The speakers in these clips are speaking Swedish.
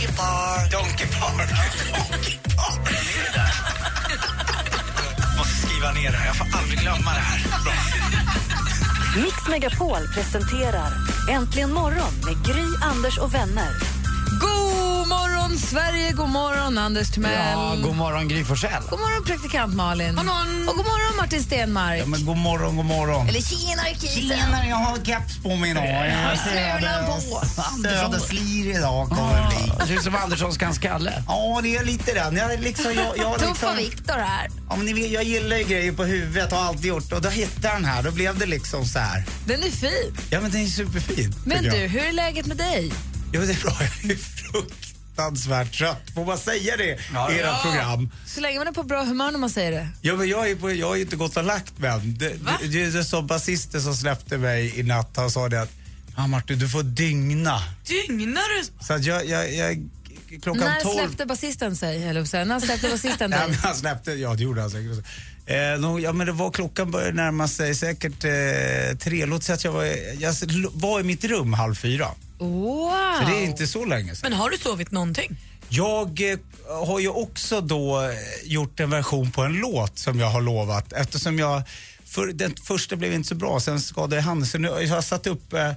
Donkey Park. Donkey Park. Donkey Park. Är det där? Måste skriva ner det här. Jag får aldrig glömma det här. Bra. Mix Megapol presenterar Äntligen morgon med Gry, Anders och vänner. Morgon, Sverige! God morgon, Anders Timell. Ja, god morgon Gry Forssell. God morgon, praktikant Malin. Och god morgon, Martin Stenmark. Ja, men god morgon, god morgon. Eller tjenare, kisen. Tjenare, jag har keps på mig idag. Jag Snölan på. Söderslir idag kommer det bli. Det ser ut som Anderssons kan skalle. Ja, det är lite den. Jag, liksom, jag, jag, Tuffa liksom, Viktor här. ja, men ni vet, jag gillar ju grejer på huvudet, har alltid gjort. Och då hittade jag den här, då blev det liksom så här. Den är fin. Ja, men den är superfin. Men du, hur är läget med dig? Jo, det är bra. Jag är fruktansvärt trött. Får man säga det i era program? Så länge man är på bra humör när man säger det. Ja, men jag, är på, jag har ju inte gått och lagt mig än. Det, det, det är som basisten som släppte mig i natt. Han sa det att ah, Martin, du får dygna. Dygnar du? Så att jag, jag, jag klockan När 12... släppte basisten sig? Eller när släppte basisten Ja, dig? men han släppte, ja det gjorde han säkert. Eh, ja, men det var klockan började närma sig säkert eh, tre. Låt säga att jag var, jag var i mitt rum halv fyra. Wow! Så det är inte så länge sedan. Men har du sovit någonting? Jag eh, har ju också då eh, gjort en version på en låt som jag har lovat eftersom jag, för, den första blev inte så bra, sen skadade jag handen så nu har jag satt upp eh,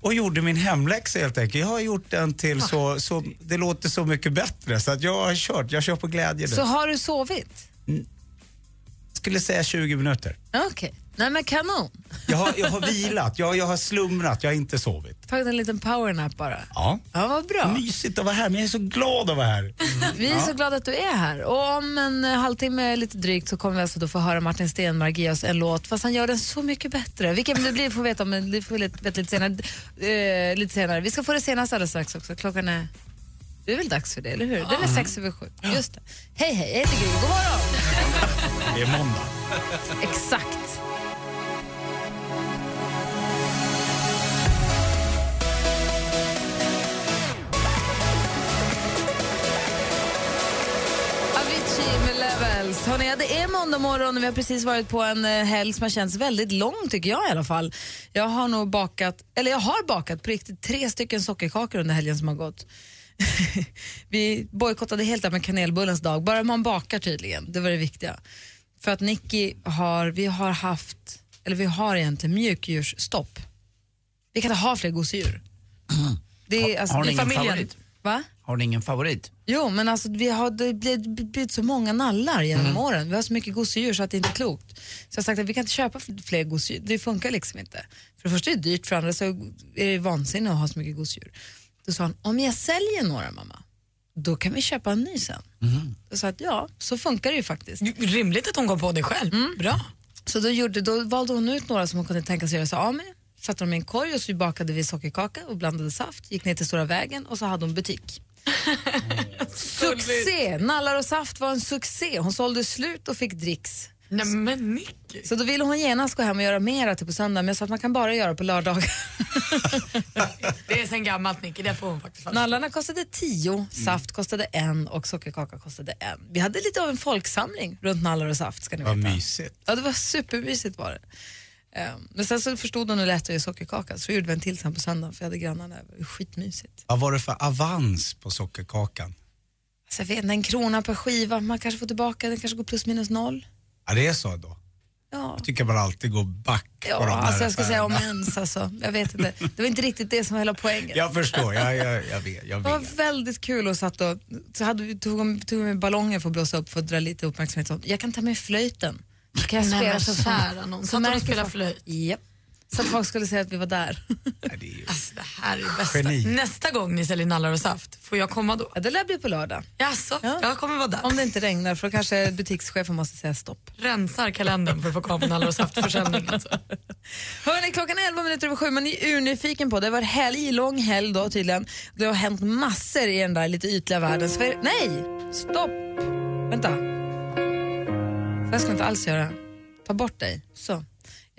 och gjorde min hemläxa helt enkelt. Jag har gjort den till så, så det låter så mycket bättre så att jag har kört, jag kör på glädje. Så har du sovit? Skulle säga 20 minuter. Okej. Nej men kanon. Jag har, jag har vilat, jag, jag har slumrat, jag har inte sovit. Tagit en liten powernap bara. Ja. Ja, vad bra. Mysigt att vara här, men jag är så glad att vara här. Vi är så glada att du är här. Och om en eh, halvtimme lite drygt så kommer vi alltså då få höra Martin Stenmark ge oss en låt, fast han gör den så mycket bättre. Vilken det blir får vi veta om, men det får vi lite, veta lite, senare. Eh, lite senare. Vi ska få det senaste alldeles strax också. Klockan är... Det är väl dags för det, eller hur? Den är sex över sju. Just det. Hej, hej, jag heter Gry. God morgon! Det är måndag. Exakt. Avicii med Levels. Hörrni, ja, det är måndag morgon och vi har precis varit på en eh, helg som har känts väldigt lång tycker jag i alla fall. Jag har nog bakat, eller jag har bakat på riktigt tre stycken sockerkakor under helgen som har gått. vi bojkottade helt det med kanelbullens dag, bara man bakar tydligen, det var det viktiga. För att Nicky har, vi har haft, eller vi har egentligen mjukdjursstopp. Vi kan inte ha fler gosedjur. Det är, alltså, har ni i ingen familjen- favorit? Va? Har ni ingen favorit? Jo, men alltså, vi har det blivit, blivit så många nallar genom Mm. åren. Vi har så mycket gosedjur så att det inte är klokt. Så jag har sagt att vi kan inte köpa fler gosedjur. Det funkar liksom inte. För det första är det dyrt, för det andra så är det vansinne att ha så mycket gosedjur. Då sa han, om jag säljer några mamma, då kan vi köpa en ny sen. Mm. Jag att ja, så funkar det ju faktiskt. Rimligt att hon kom på det själv. Mm. Bra. Så då, gjorde, då valde hon ut några som hon kunde tänka sig göra sig av med. Satte dem i en korg och så bakade vi sockerkaka och blandade saft. Gick ner till Stora vägen och så hade hon butik. succé! Nallar och saft var en succé. Hon sålde slut och fick dricks. Nej men Nicky. Så då ville hon genast gå hem och göra mera till på söndag men jag sa att man kan bara göra på lördagar. Det är sen gammalt Nicky, det får hon faktiskt fast. Nallarna kostade 10, saft kostade en och sockerkaka kostade en. Vi hade lite av en folksamling runt nallar och saft ska ni Vad veta. mysigt. Ja, det var supermysigt var det. Ehm, Men sen så förstod hon hur lätt att göra sockerkaka så gjorde vi en till sen på söndagen för jag hade grannar där. Det var skitmysigt. Vad var det för avans på sockerkakan? Alltså jag vet inte, en krona per skiva, man kanske får tillbaka, den kanske går plus minus noll. Ja, det är så då. Ja, Jag tycker man alltid går back på ja de där alltså jag ska säga om ens alltså. Jag vet inte. Det var inte riktigt det som var hela poängen. Jag förstår, jag, jag, jag vet. Jag Det var vet. väldigt kul och satt och så hade vi, tog, tog med ballonger för att blåsa upp för att dra lite uppmärksamhet. Så Jag kan ta med flöjten. Kan jag spela så de och märker spelade folk- flöjt? Japp. Så att folk skulle säga att vi var där. Alltså, det här är det bästa. Geni. Nästa gång ni säljer nallar och saft, får jag komma då? Ja, det lär bli på lördag. Jaså, Ja. jag kommer vara där. Om det inte regnar för då kanske butikschefen måste säga stopp. Rensar kalendern för att få komma på nallar och saftförsäljning. Alltså. Hörrni, klockan är 11 minuter över sju. Man är urnyfiken på det. Det var helg, lång helg då tydligen. Det har hänt massor i den där lite ytliga världen. För, nej, stopp. Vänta. Så här ska vi inte alls göra. Ta bort dig. Så.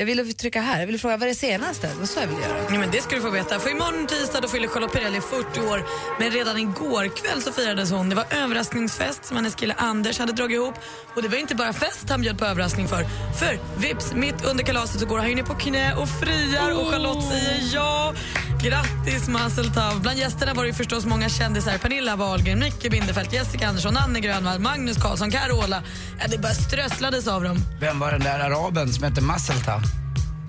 Jag ville trycka här. Jag ville fråga vad är det senaste? Det var så jag ville göra. Ja, men det ska du få veta. För imorgon tisdag då fyller Charlotte Perrelli 40 år. Men redan igår kväll så firades hon. Det var överraskningsfest som hennes kille Anders hade dragit ihop. Och det var inte bara fest han bjöd på överraskning för. För vips, mitt under kalaset så går han ju ner på knä och friar och Charlotte säger ja. Grattis Mazeltov. Bland gästerna var det ju förstås många kändisar. Pernilla Wahlgren, Micke Bindefeld, Jessica Andersson, Anne Grönvall, Magnus Karlsson, Carola. Ja, det bara strösslades av dem. Vem var den där araben som hette Masselta?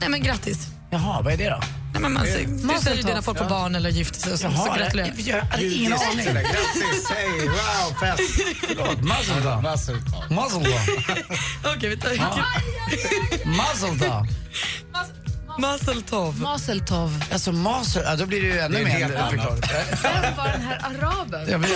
Nej men grattis. Jaha, vad är det då? Nej, men man, säger- du ju när folk får barn eller gifter sig och så, så Jaha, gratulerar. jag, jag hade ingen aning. Grattis, hej, wow, fest. Förlåt, Masselta. Masseltag. Masselta. Okej, vi tar Masselta. Mazeltov. Mazeltov. Alltså Masel, ja, då blir det ju ännu Det mer. Vem var den här araben? Ja, men.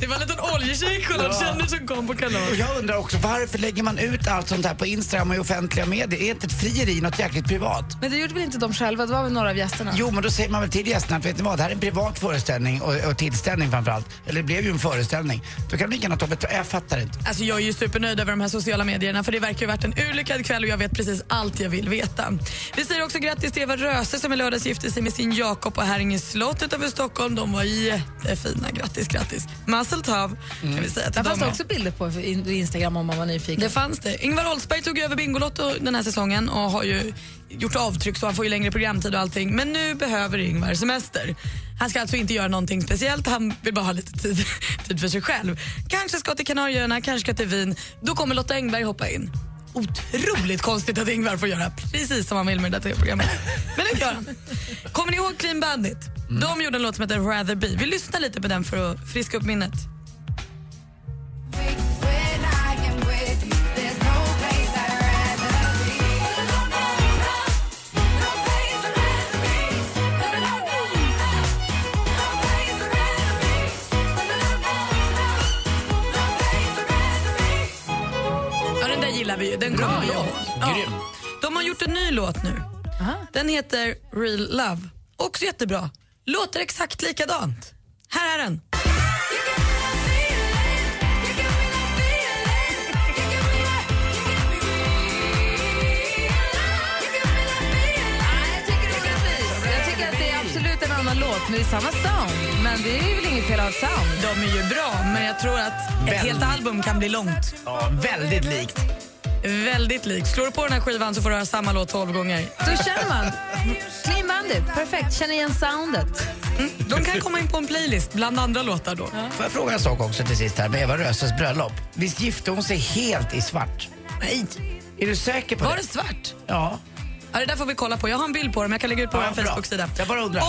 Det var en liten oljeshejk Charlotte känner som kom på kalas. Och jag undrar också, varför lägger man ut allt sånt här på Instagram och i offentliga medier? Är inte ett frieri något jäkligt privat? Men det gjorde väl inte de själva? Det var väl några av gästerna? Jo, men då säger man väl till gästerna att vet ni vad, det här är en privat föreställning och, och tillställning framförallt. Eller det blev ju en föreställning. Då kan de lika gärna ta betalt. Jag fattar inte. Alltså jag är ju supernöjd över de här sociala medierna för det verkar ju ha varit en urlyckad kväll och jag vet precis allt jag vill veta. Vi säger också grattis till Eva Röse som i lördags gifte sig med sin Jakob på Häringe slott utanför Stockholm. De var jättefina. Grattis, grattis. Mazel tov kan vi säga till Där fanns dem. det också bilder på in- Instagram om man var nyfiken. Det fanns det. Ingvar Oldsberg tog över Bingolotto den här säsongen och har ju gjort avtryck så han får ju längre programtid och allting. Men nu behöver Ingvar semester. Han ska alltså inte göra någonting speciellt, han vill bara ha lite tid, tid för sig själv. Kanske ska till Kanarieöarna, kanske ska till Wien. Då kommer Lotta Engberg hoppa in. Otroligt konstigt att Ingvar får göra precis som han vill med det TV-programmet. Men det gör han. Kommer ni ihåg Clean Bandit? De gjorde en låt som heter Rather Be. Vi lyssnar lite på den för att friska upp minnet. Den ju. Den kommer vi ihåg. Ja. De har gjort en ny låt nu. Den heter Real Love. Också jättebra. Låter exakt likadant. Här är den. Jag tycker det är orättvist. Jag tycker att det är absolut en annan låt, men det är samma sound. Men det är väl inget fel av sound? De är ju bra, men jag tror att ett Väldigt. helt album kan bli långt. Ja, väldigt likt. Väldigt likt. Slår du på den här skivan så får du höra samma låt tolv gånger. Då känner man. Clean Bandit, perfekt. Känner igen soundet. Mm. De kan komma in på en playlist bland andra låtar då. Får jag fråga en sak också till sist här med Eva Röses bröllop? Visst gifte hon sig helt i svart? Nej. Är du säker på Var det? det svart? Ja. Ja, det där får vi kolla på. Jag har en bild på dem. Jag kan lägga ut på Ja, vår. Facebook-sida.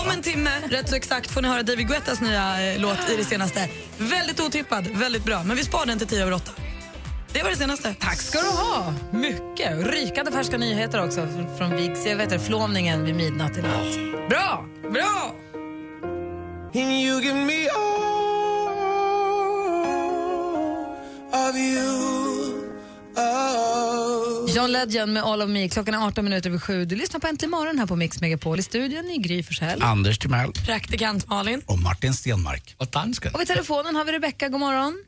Om en timme, rätt så exakt, får ni höra David Guettas nya eh, låt i det senaste. Väldigt otippad, väldigt bra. Men vi sparar den till tio över åtta. Det var det senaste. Tack ska du ha. Mycket. Rykande färska nyheter också från, jag vet det, Flåmningen vid midnatt i natt. Bra! Bra! You give me all of you. Oh. John Legend med All of Me. Klockan är 18 minuter över sju. Du lyssnar på Äntligen morgon här på Mix Megapol. I studion i Gry Forssell. Anders Timell. Praktikant Malin. Och Martin Stenmark. Och dansken. Och vid telefonen har vi Rebecka, god morgon.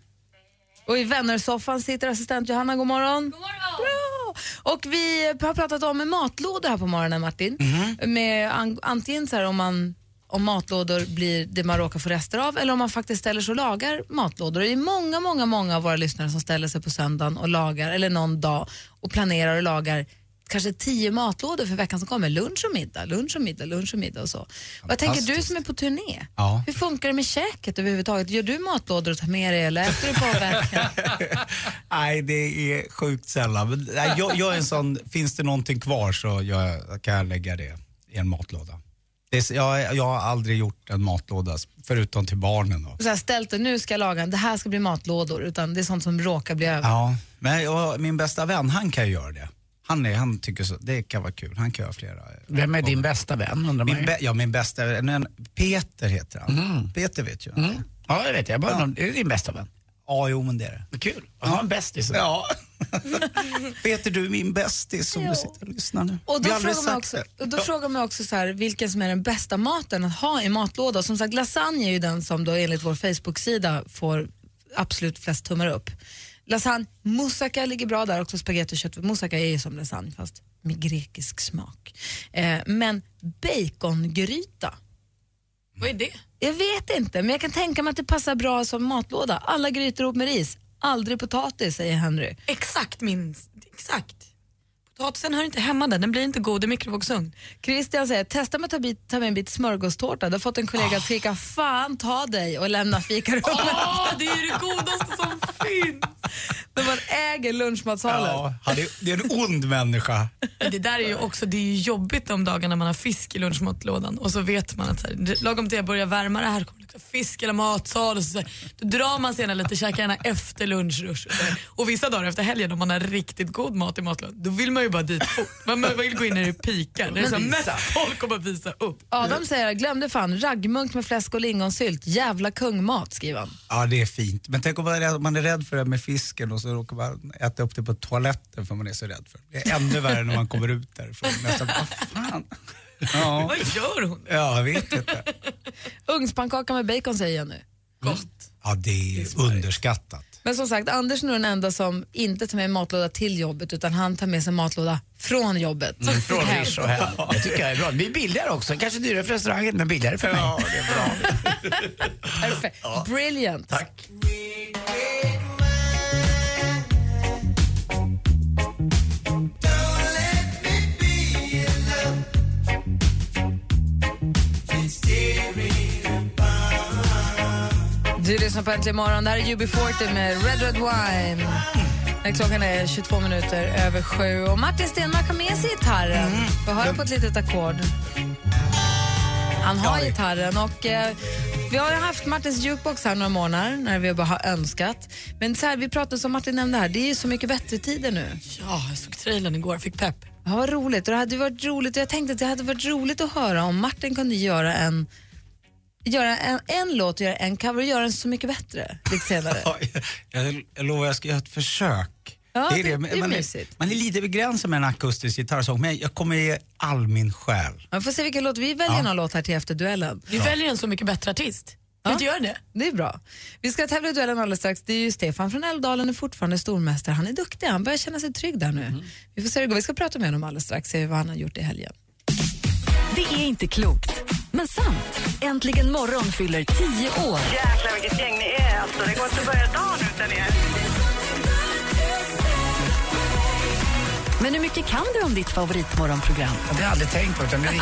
Och i vännersoffan sitter assistent Johanna, god morgon. God morgon. Bra. Och vi har pratat om matlådor här på morgonen, Martin. Med an, antingen så här om man om matlådor blir det man råkar få rester av eller om man faktiskt ställer sig och lagar matlådor. Det är många, många, många av våra lyssnare som ställer sig på söndagen och lagar, eller någon dag, och planerar och lagar kanske tio matlådor för veckan som kommer. Lunch och middag, lunch och middag, lunch och middag och så. Och jag tänker, du som är på turné, Ja. hur funkar det med käket överhuvudtaget? Gör du matlådor och tar med dig eller äter du på vägen? Nej, det är sjukt sällan. Men, nej, jag, jag är en sån, finns det någonting kvar så jag, kan jag lägga det i en matlåda. Det är, jag, jag har aldrig gjort en matlåda, förutom till barnen. Då. Så här, ställt det, nu ska jag laga, det här ska bli matlådor, utan det är sånt som råkar bli över. Ja, men jag, min bästa vän, han kan ju göra det. Han, är, han tycker så, det kan vara kul, han kan göra flera. Vem är din bästa vän undrar man Min ja, min bästa vän, Peter heter han. Peter vet ju. Mm. Ja, det vet jag. Bara, Är det din bästa vän? Ja, jo men det är det. Kul. att ha en bästis. Ja. Peter, du är min bästis som du sitter och lyssnar nu. Och då frågar man också, och då frågar man också så här, vilken som är den bästa maten att ha i matlåda. Som sagt, lasagne är ju den som då enligt vår Facebook-sida får absolut flest tummar upp. Lasagne, moussaka ligger bra där också, spagetti och kött. Moussaka är ju som lasagne fast med grekisk smak. Eh, men bacongryta, Vad är det? jag vet inte, men jag kan tänka mig att det passar bra som matlåda. Alla grytor ihop med ris, aldrig potatis säger Henry. Exakt min... Exakt. Potatisen hör inte hemma där, den blir inte god i mikrovågsugn. Christian säger, testa med att ta, bit, ta med en bit smörgåstårta. Du har fått en kollega att skrika fan ta dig och lämna fikarummet. Åh, det är det godaste som finns! När man äger lunchmatsalen. Ja, han är, det är en ond människa. Men det där är ju också det är ju jobbigt de dagarna man har fisk i lunchmatlådan och så vet man att så här, lagom till jag börjar värma det här kommer det fisk eller matsal och så, så här, då drar man sig lite, käkar gärna efter lunchrush. Och, så här. och vissa dagar efter helgen om man har riktigt god mat i matlådan då vill man ju bara dit fort. Man vill gå in när det pikar, när det är mest folk bara visa upp. Adam säger, jag glömde fan, raggmunk med fläsk och lingonsylt. Jävla kungmat, skriver han. Ja, det är fint. Men tänk om man är, rädd, är för det med fisken och så råkar man äta upp det på toaletten för man är så rädd för det. Det är ännu värre när man kommer ut därifrån. Nästan, vad fan? Ja. Vad gör hon? ja, jag vet inte. Ugnspannkaka med bacon säger jag nu. Gott. Ja, det är underskattat. Men som sagt, Anders är nog den enda som inte tar med matlåda till jobbet utan han tar med sig matlåda från jobbet. Från Hem. Rish och hem. Det tycker jag är bra. Det blir billigare också. Kanske dyrare för restaurangen, men billigare för mig. Ja, det är bra. Perfekt. Brilliant. Tack. Du lyssnar på Äntligen morgon. Det här är UB40 med Red Red Wine. När klockan är 22 minuter över sju. Och Martin Stenmark har med sig gitarren. Få höra på ett litet ackord. Han har gitarren och eh, vi har haft Martins jukebox här några månader när vi bara har önskat. Men så här, vi pratade som Martin nämnde här, det är ju så mycket bättre tider nu. Ja, jag såg trailern igår och fick pepp. Ja, vad roligt. Och det hade varit roligt. Jag tänkte att det hade varit roligt att höra om Martin kunde göra en göra en, en låt, göra en cover och göra den så mycket bättre lite senare. Ja, jag, jag lovar, jag ska göra ett försök. Ja, det- det är man, mysigt. man är lite begränsad med en akustisk gitarrsång, men jag kommer ge all min själ. Man får se vilken låt. Vi väljer någon låt här till efter duellen. Vi väljer en så mycket bättre artist. Kan vi inte göra det? Det är bra. Vi ska tävla i duellen alldeles strax. Det är ju Stefan från Älvdalen är fortfarande stormästare. Han är duktig, han börjar känna sig trygg där nu. Vi får se hur det går. Vi ska prata med honom alldeles strax, se vad han har gjort i helgen. Det är inte klokt, men sant. Äntligen morgon fyller tio år. Jäklar vilket gäng ni är alltså. Det går inte att börja dagen utan er. Men hur mycket kan du om ditt favoritmorgonprogram? Det har jag aldrig tänkt på, utan det är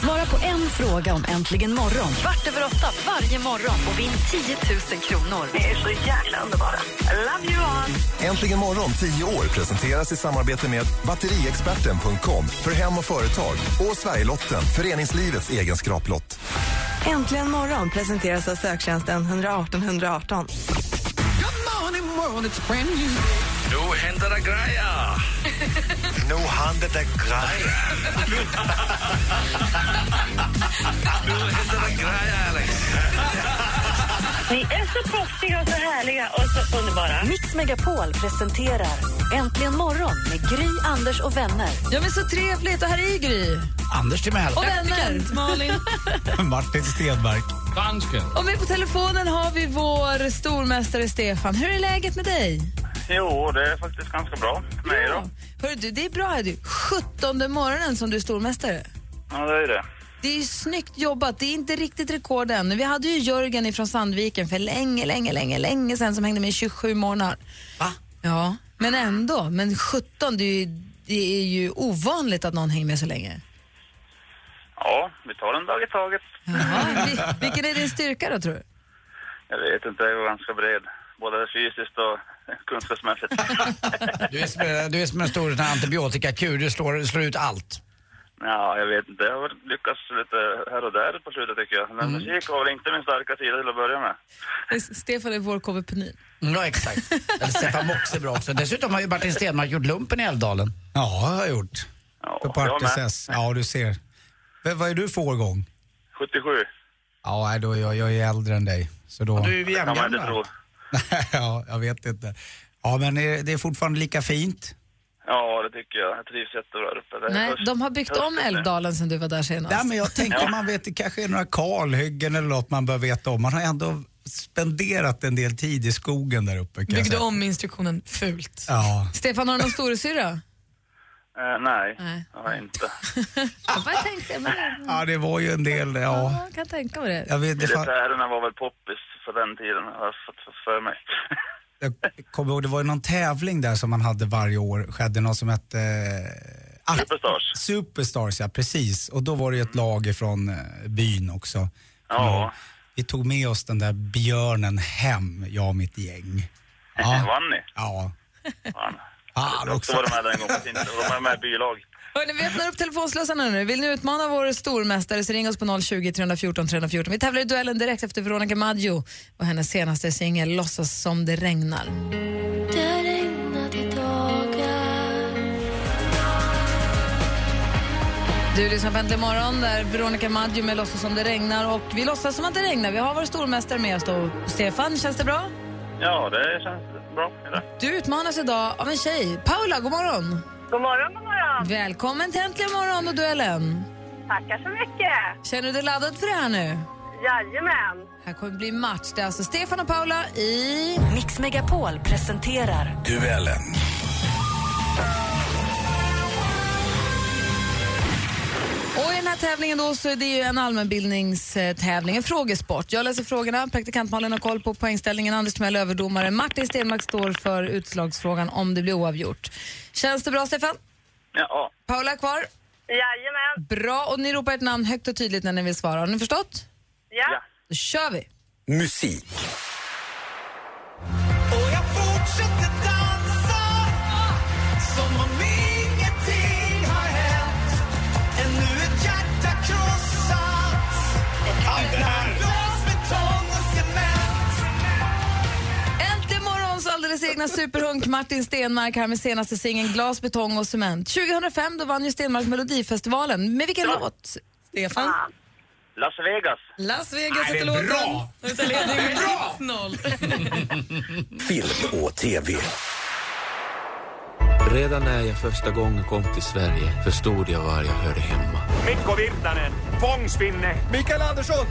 Svara på en fråga om Äntligen morgon kvart över åtta varje morgon och vinn 10 000 kronor. Ni är så jäkla underbara. I love you all. Äntligen morgon 10 år presenteras i samarbete med batteriexperten.com för hem och företag och Sverigelotten, föreningslivets egen skraplott. Äntligen morgon presenteras av söktjänsten 118 118. Nu händer det grejer. nu händer det grejer. nu händer det grejer, Alex. Ni är så proffsiga och så härliga och så underbara. Mix Megapol presenterar Äntligen morgon med Gry, Anders och vänner. Ja, men så trevligt. Och här är Gry. Anders Timell. Och vänner. Malin. Martin Stenmark. Och med på telefonen har vi vår stormästare Stefan. Hur är läget med dig? Jo, det är faktiskt ganska bra. Mig då? Hörru du, det är bra. Du. 17 morgonen som du är stormästare. Ja, det är det. Det är ju snyggt jobbat. Det är inte riktigt rekord än. Vi hade ju Jörgen från Sandviken för länge, länge, länge, länge sedan som hängde med i 27 månader. Va? Ja, men ändå. Men 17, det är, ju, det är ju ovanligt att någon hänger med så länge. Ja, vi tar en dag i taget. Jaha, vi- vilken är din styrka då tror du? Jag vet inte, jag är ganska bred. Både fysiskt och kunskapsmässigt. Du är som, du är som en stor antibiotikakur, du slår, slår ut allt. Ja, jag vet inte. Jag har lyckats lite här och där på slutet tycker jag. Men musik var väl inte min starka sida till att börja med. Stefan är vår KV Penin. Ja, exakt. Eller Stefan Mox är bra också. Dessutom har ju Martin Stenmark gjort lumpen i Älvdalen. Ja, det har jag gjort. Ja, på. Artis Ja, du ser. V- vad är du för årgång? 77. Ja, då är jag, jag är äldre än dig. Så då... Du är ju Det kan man inte jämngammal. ja, jag vet inte. Ja, men är- det är fortfarande lika fint. Ja, det tycker jag. Jag trivs jättebra där uppe. Nej, höst- de har byggt om. Älvdalen sen du var där senast. Ja, men jag tänker man vet, det kanske är några kalhyggen eller något man bör veta om. Man har ändå spenderat en del tid i skogen där uppe. Byggde om instruktionen fult. Ja. Stefan, har du någon storasyrra? Eh, nej, Nej. jag har inte. Jag bara tänkte, men ja, det var ju en del, ja. ja, jag kan tänka mig det. Jag, vet, det fan, Militärerna var väl poppis för den tiden, har jag fått för mig. jag kommer ihåg, det var ju någon tävling där som man hade varje år. Skedde något som hette... Eh, Superstars. Superstars, ja precis. Och då var det ju ett lag ifrån eh, byn också. Ja. Vi tog med oss den där björnen hem, jag och mitt gäng. Vann ni? Ja. Fan. Fan också också. varit med den gången. Då var jag med i bylag. Hörrni, vi öppnar upp telefonslussarna nu. Vill ni utmana vår stormästare så ring oss på 020 314 314. Vi tävlar i duellen direkt efter Veronica Maggio och hennes senaste singel Låtsas som det regnar. Du lyssnar på Äntligen morgon där Veronica Maggio med Låtsas som det regnar och vi låtsas som att det regnar. Vi har vår stormästare med oss då. Stefan, känns det bra? Ja, det känns bra. Eller? Du utmanas idag av en tjej. Paula, god morgon. God morgon, god morgon. Välkommen till Äntligen morgon och duellen. Tackar så mycket. Känner du dig laddad för det här nu? Jajamän. Här kommer det bli match. Det är alltså Stefan och Paula i... Mix Megapol presenterar Duellen. Här tävlingen då så är det ju en allmänbildningstävling, en frågesport. Jag läser frågorna, praktikant Malin har koll på poängställningen, Anders Timell överdomare, Martin Stenmark står för utslagsfrågan om det blir oavgjort. Känns det bra Stefan? Ja. Paula är kvar? Jajamän. Bra, och ni ropar ett namn högt och tydligt när ni vill svara. Har ni förstått? Ja. Då kör vi! Musik. Och jag fortsätter alldeles egna superhunk Martin Stenmark här med senaste singeln Glas, betong och cement. 2005 då vann ju Stenmark Melodifestivalen. Med vilken låt? Stefan? Las Vegas. Las Vegas heter låten. bra. 1-0. Film och TV. Redan när jag första gången kom till Sverige förstod jag var jag hörde hemma. Mikko Virtanen, fångstfinne. Mikael Andersson,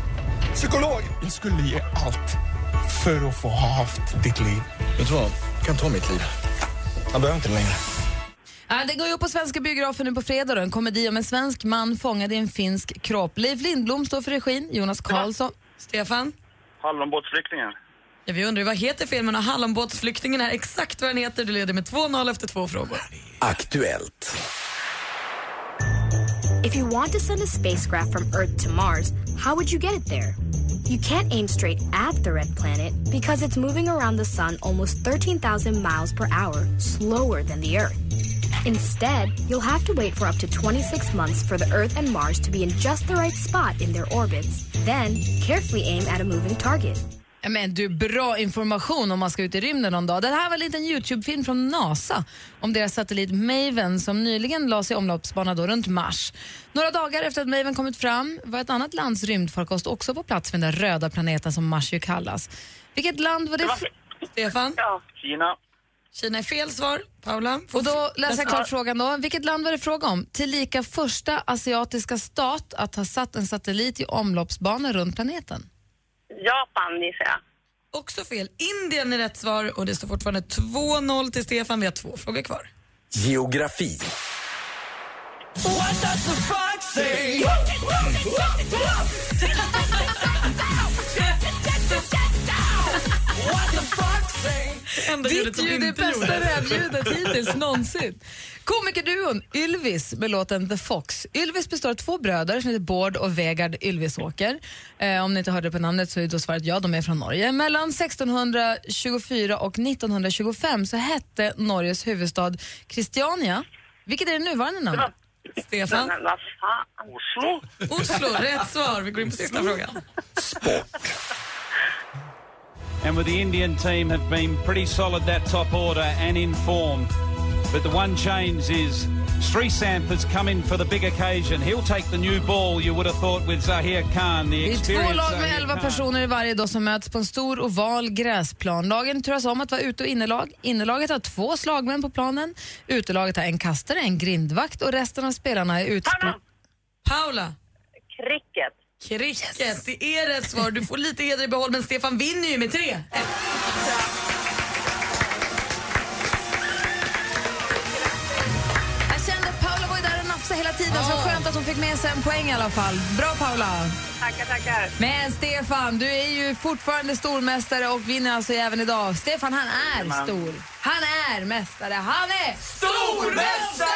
psykolog. Jag skulle ge allt för att få ha haft ditt liv. Vet du vad? Jag kan ta mitt liv. Jag behöver inte det längre. Ja, det går ju upp på svenska biografer nu på fredag. Då. En komedi om en svensk man fångad i en finsk kropp. Leif Lindblom står för regin, Jonas Karlsson. Stefan? Hallonbåtsflyktingen. Ja, vi undrar vad heter filmen och Hallonbåtsflyktingen är exakt vad den heter. Du leder med 2-0 efter två frågor. Aktuellt. If you want to send a spacecraft from Earth to Mars, how would you get it there? You can't aim straight at the red planet because it's moving around the sun almost 13,000 miles per hour, slower than the Earth. Instead, you'll have to wait for up to 26 months for the Earth and Mars to be in just the right spot in their orbits. Then, carefully aim at a moving target. Men du, bra information om man ska ut i rymden någon dag. Det här var en liten Youtube-film från NASA om deras satellit Maven som nyligen lades i omloppsbana då runt Mars. Några dagar efter att Maven kommit fram var ett annat lands rymdfarkost också på plats vid den röda planeten som Mars ju kallas. Vilket land var det? fr- Stefan? Ja. Kina. Kina är fel svar. Paula? Och då läser jag klart frågan då. Vilket land var det fråga om? Tillika första asiatiska stat att ha satt en satellit i omloppsbana runt planeten. Japan gissar jag. Också fel. Indien är rätt svar och det står fortfarande 2-0 till Stefan. Vi har två frågor kvar. Geografi. What does the fuck say? Enda Ditt ljud är bästa rävljudet hittills någonsin. Komikerduon Ylvis med låten The Fox. Ylvis består av två bröder som heter Bård och Vegard Ylvisåker. Eh, om ni inte hörde på namnet så är då svaret ja, de är från Norge. Mellan 1624 och 1925 så hette Norges huvudstad Christiania. Vilket är det nuvarande namnet? Stefan? Men vad fan? Oslo? Oslo, rätt svar. Vi går in på sista frågan. And with the Indian team have been pretty solid that top order and in form. But the one change is Srisamp has come in for the big occasion. He'll take the new ball, you would have thought, with Zahir Khan, the Det är två lag med Zahir 11 Khan. personer i varje dag som möts på en stor oval gräsplan. Lagen turas om att vara ute och innelag. Innelaget har två slagmän på planen. Utelaget har en kastare, en grindvakt och resten av spelarna är utspridda. Paula? Cricket. Cricket, det är rätt svar. Du får lite heder i behåll, men Stefan vinner ju med tre. Jag kände att Paula var ju där och nafsade hela tiden så det var skönt att hon fick med sig en poäng i alla fall. Bra Paula! Tackar, tackar. Men Stefan, du är ju fortfarande stormästare och vinner alltså även idag. Stefan han är Jajamän. stor. Han är mästare. Han är stormästare!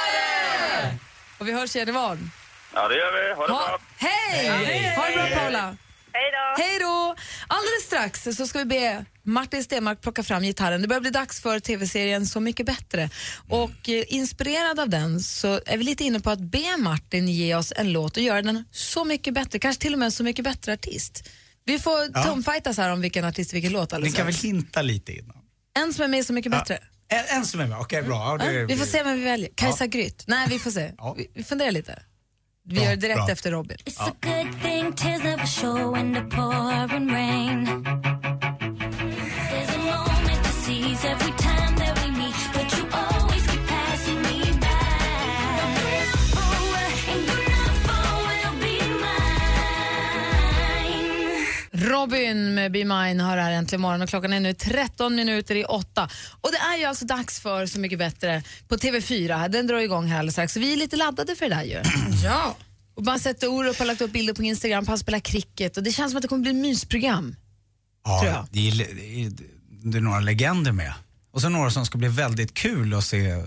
Och vi hörs igen imorgon. Ja, det gör vi. Ha det bra. Hej! Hej. Ha det bra Hej. Paula. Hej då! Hej då! Alldeles strax så ska vi be Martin Stenmark plocka fram gitarren. Det börjar bli dags för tv-serien Så mycket bättre. Och eh, inspirerad av den så är vi lite inne på att be Martin ge oss en låt och göra den så mycket bättre, kanske till och med en så mycket bättre artist. Vi får Ja. tumfightas här om vilken artist, vilken låt alldeles kan väl hinta lite innan? En som är med Så mycket Ja. bättre. En, en som är med, okej bra. Ja, det, Ja, vi får se vem vi väljer. Kajsa Grytt? Nej, vi får se. Vi, vi funderar lite. Vi gör det direkt bra. efter Robin. It's Robin med Be Mine har här äntligen morgon och klockan är nu 13 minuter i åtta. Och det är ju alltså dags för Så mycket bättre på TV4. Den drar igång här alldeles strax. Så vi är lite laddade för det där ju. ja. Och man sett Orup har lagt upp bilder på Instagram på han spelar cricket och det känns som att det kommer bli ett mysprogram. Ja, tror jag. Det, är, det, är, det är några legender med. Och så några som ska bli väldigt kul att se,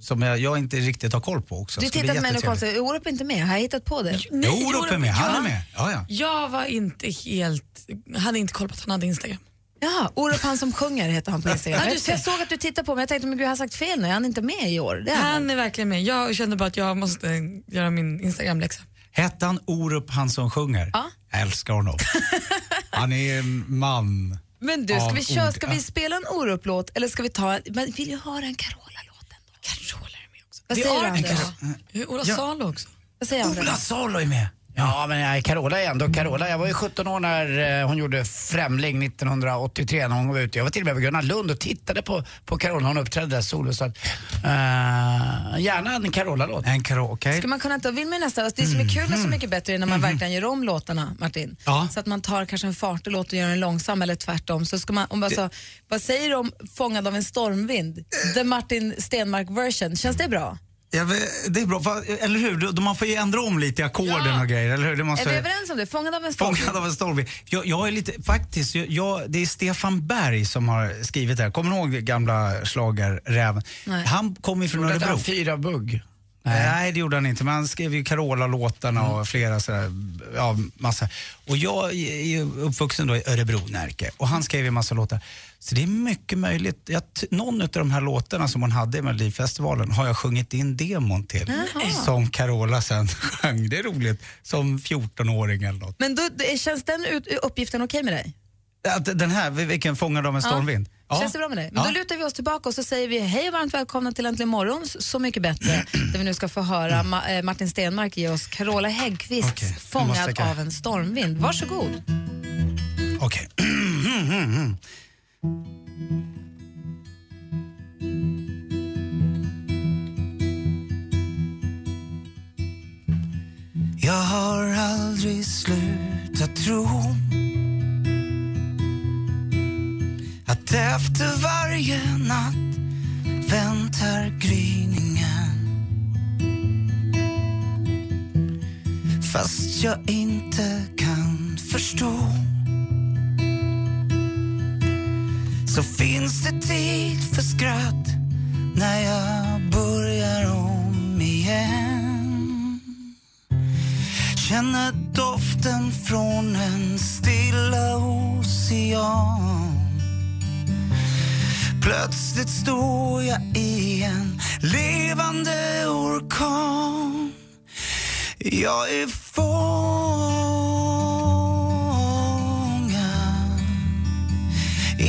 som jag, jag inte riktigt har koll på också. Du mig och jättetrevligt. kollar, Orup är inte med, har jag hittat på det? Jo, Orup är med, han är med. Ja, ja. Jag var inte helt... hade inte koll på att han hade Instagram. Ja, Orup han som sjunger heter han på Instagram. Ja, du jag, såg att du tittade på mig, jag tänkte men gud jag har sagt fel nu, är han inte med i år? Det är han. Han är verkligen med. Jag kände bara att jag måste göra min Instagram-läxa. Hette han Orup, han som sjunger? Ja. Jag älskar honom. han är en man Men du, ska vi, köra, ska vi spela en Orup-låt eller ska vi ta, men vill ju höra en ändå. Carola är med också. Vad säger du Anders? Ola. Salo också. Vad säger Anders? Ola Salo är med. Ja, men nej, Carola är ändå Carola. Jag var ju 17 år när eh, hon gjorde Främling 1983 när hon var ute. Jag var till och med på Gröna Lund och tittade på, på Carola när hon uppträdde där solo. Så att, eh, gärna en Carola-låt. En Carola, okej. Ska man kunna ta, vill man nästan, det som är kul med Så mycket bättre är när man verkligen gör om låtarna, Martin. Ja. Så att man tar kanske en fartig låt och gör den långsam eller tvärtom. Så ska man, om alltså, vad säger du om Fångad av en stormvind? The Martin Stenmark version, känns det bra? Ja, men det är bra, eller hur? Då- Man får ju ändra om lite i ackorden och grejer, eller hur? Det måste... Är vi överens om det? Fångad av en stormvind? Fångad av en stormvind. Jag, jag är lite, faktiskt, jag, jag, det är Stefan Berg som har skrivit det här. Kommer ni ihåg gamla schlagerräven? Nej. Han kom ju från Örebro. han Fyra bugg. Nej. det gjorde han inte, men han skrev ju Carola-låtarna och flera sådär, ja massa. Och jag är ju uppvuxen då i Örebro, Närke, och han skrev ju massa låtar. Så det är mycket möjligt, jag, någon av de här låtarna som hon hade i Melodifestivalen har jag sjungit in demon till. Jaha. Som Carola sen sjöng, det är roligt, som 14-åring eller något. Men då, känns den ut, uppgiften okej med dig? Att Den här, vilken fångad av en stormvind? Ja. Känns det bra med dig? Men Ja. då lutar vi oss tillbaka och så säger vi hej och varmt välkomna till Äntligen morgon, Så mycket bättre. där vi nu ska få höra Ma- eh, Martin Stenmark ge oss Carola Häggkvists måste Fångad av en stormvind. Varsågod. Okej. Jag har aldrig slutat tro att efter varje natt väntar gryningen. Fast jag inte kan förstå så finns det tid för skratt när jag börjar om igen. Känner doften från en stilla ocean. Plötsligt står jag i en levande orkan. Jag är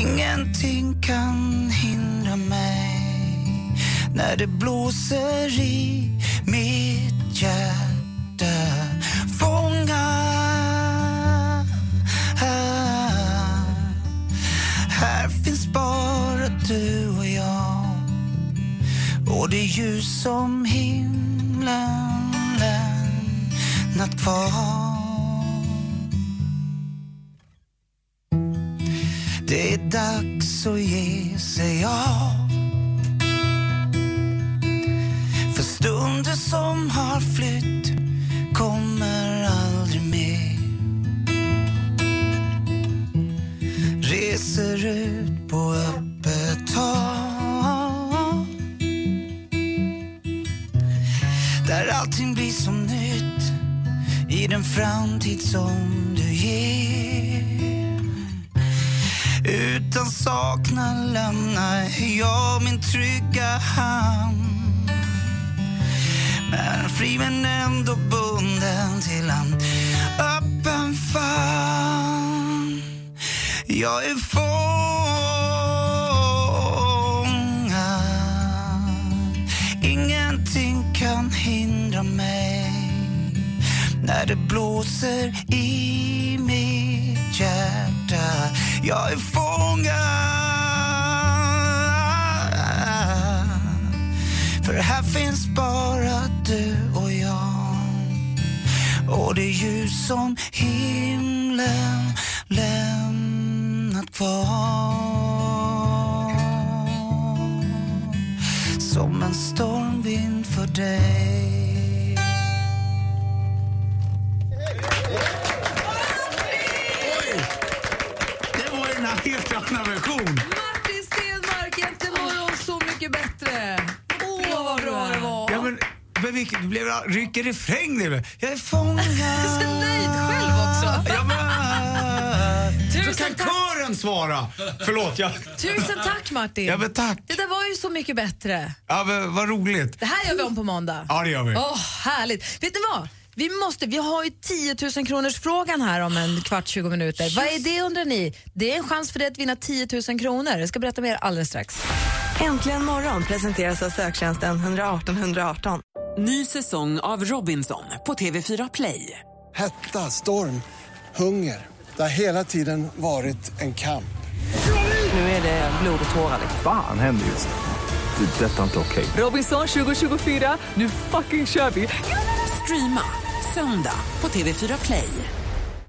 Ingenting kan hindra mig. När det blåser i mitt hjärta. Fånga Här. Finns bara du och jag. Och det ljus som himlen lämnat kvar. Dags att ge sig av. För stunder som har flytt kommer aldrig mer. Reser ut på öppet hav. Där allting blir som nytt i den framtid som du ger. Utan saknad lämnar jag min trygga hamn Men fri men ändå bunden till en öppen famn. Jag är fångad. Ingenting kan hindra mig. När det blåser i mitt hjärta. Jag är fångad. För här finns bara du och jag. Och det ljus som himlen lämnat kvar. Som en stormvind för dig. Helt annan version. Martin Stenmark, Äntligen morgon, Så mycket bättre. Åh, vad bra det var. Ja, men, men vilket, det blev rycker refräng nu. Jag är fångad. Så nöjd själv också. Ja, men, så Tusen kan kören svara. Förlåt. Jag, Tusen tack Martin. Ja, men tack. Det där var ju så mycket bättre. ja, men, vad roligt. Det här gör vi om på måndag. Ja, det gör vi. Åh, härligt. Vet ni vad? Vi, måste, vi har ju 10 000 kronors frågan här om en kvart, 20 minuter. Vad är det undrar ni? Det är en chans för dig att vinna 10 000 kronor. Jag ska berätta mer alldeles strax. Äntligen morgon presenteras av söktjänsten 118 118. Ny säsong av Robinson på TV4 Play. Hetta, storm, hunger. Det har hela tiden varit en kamp. Nu är det blod och tårar. Fan händer just nu. Det. är Detta är inte okej. Robinson 2024, nu fucking kör vi! Streama söndag på TV4 Play.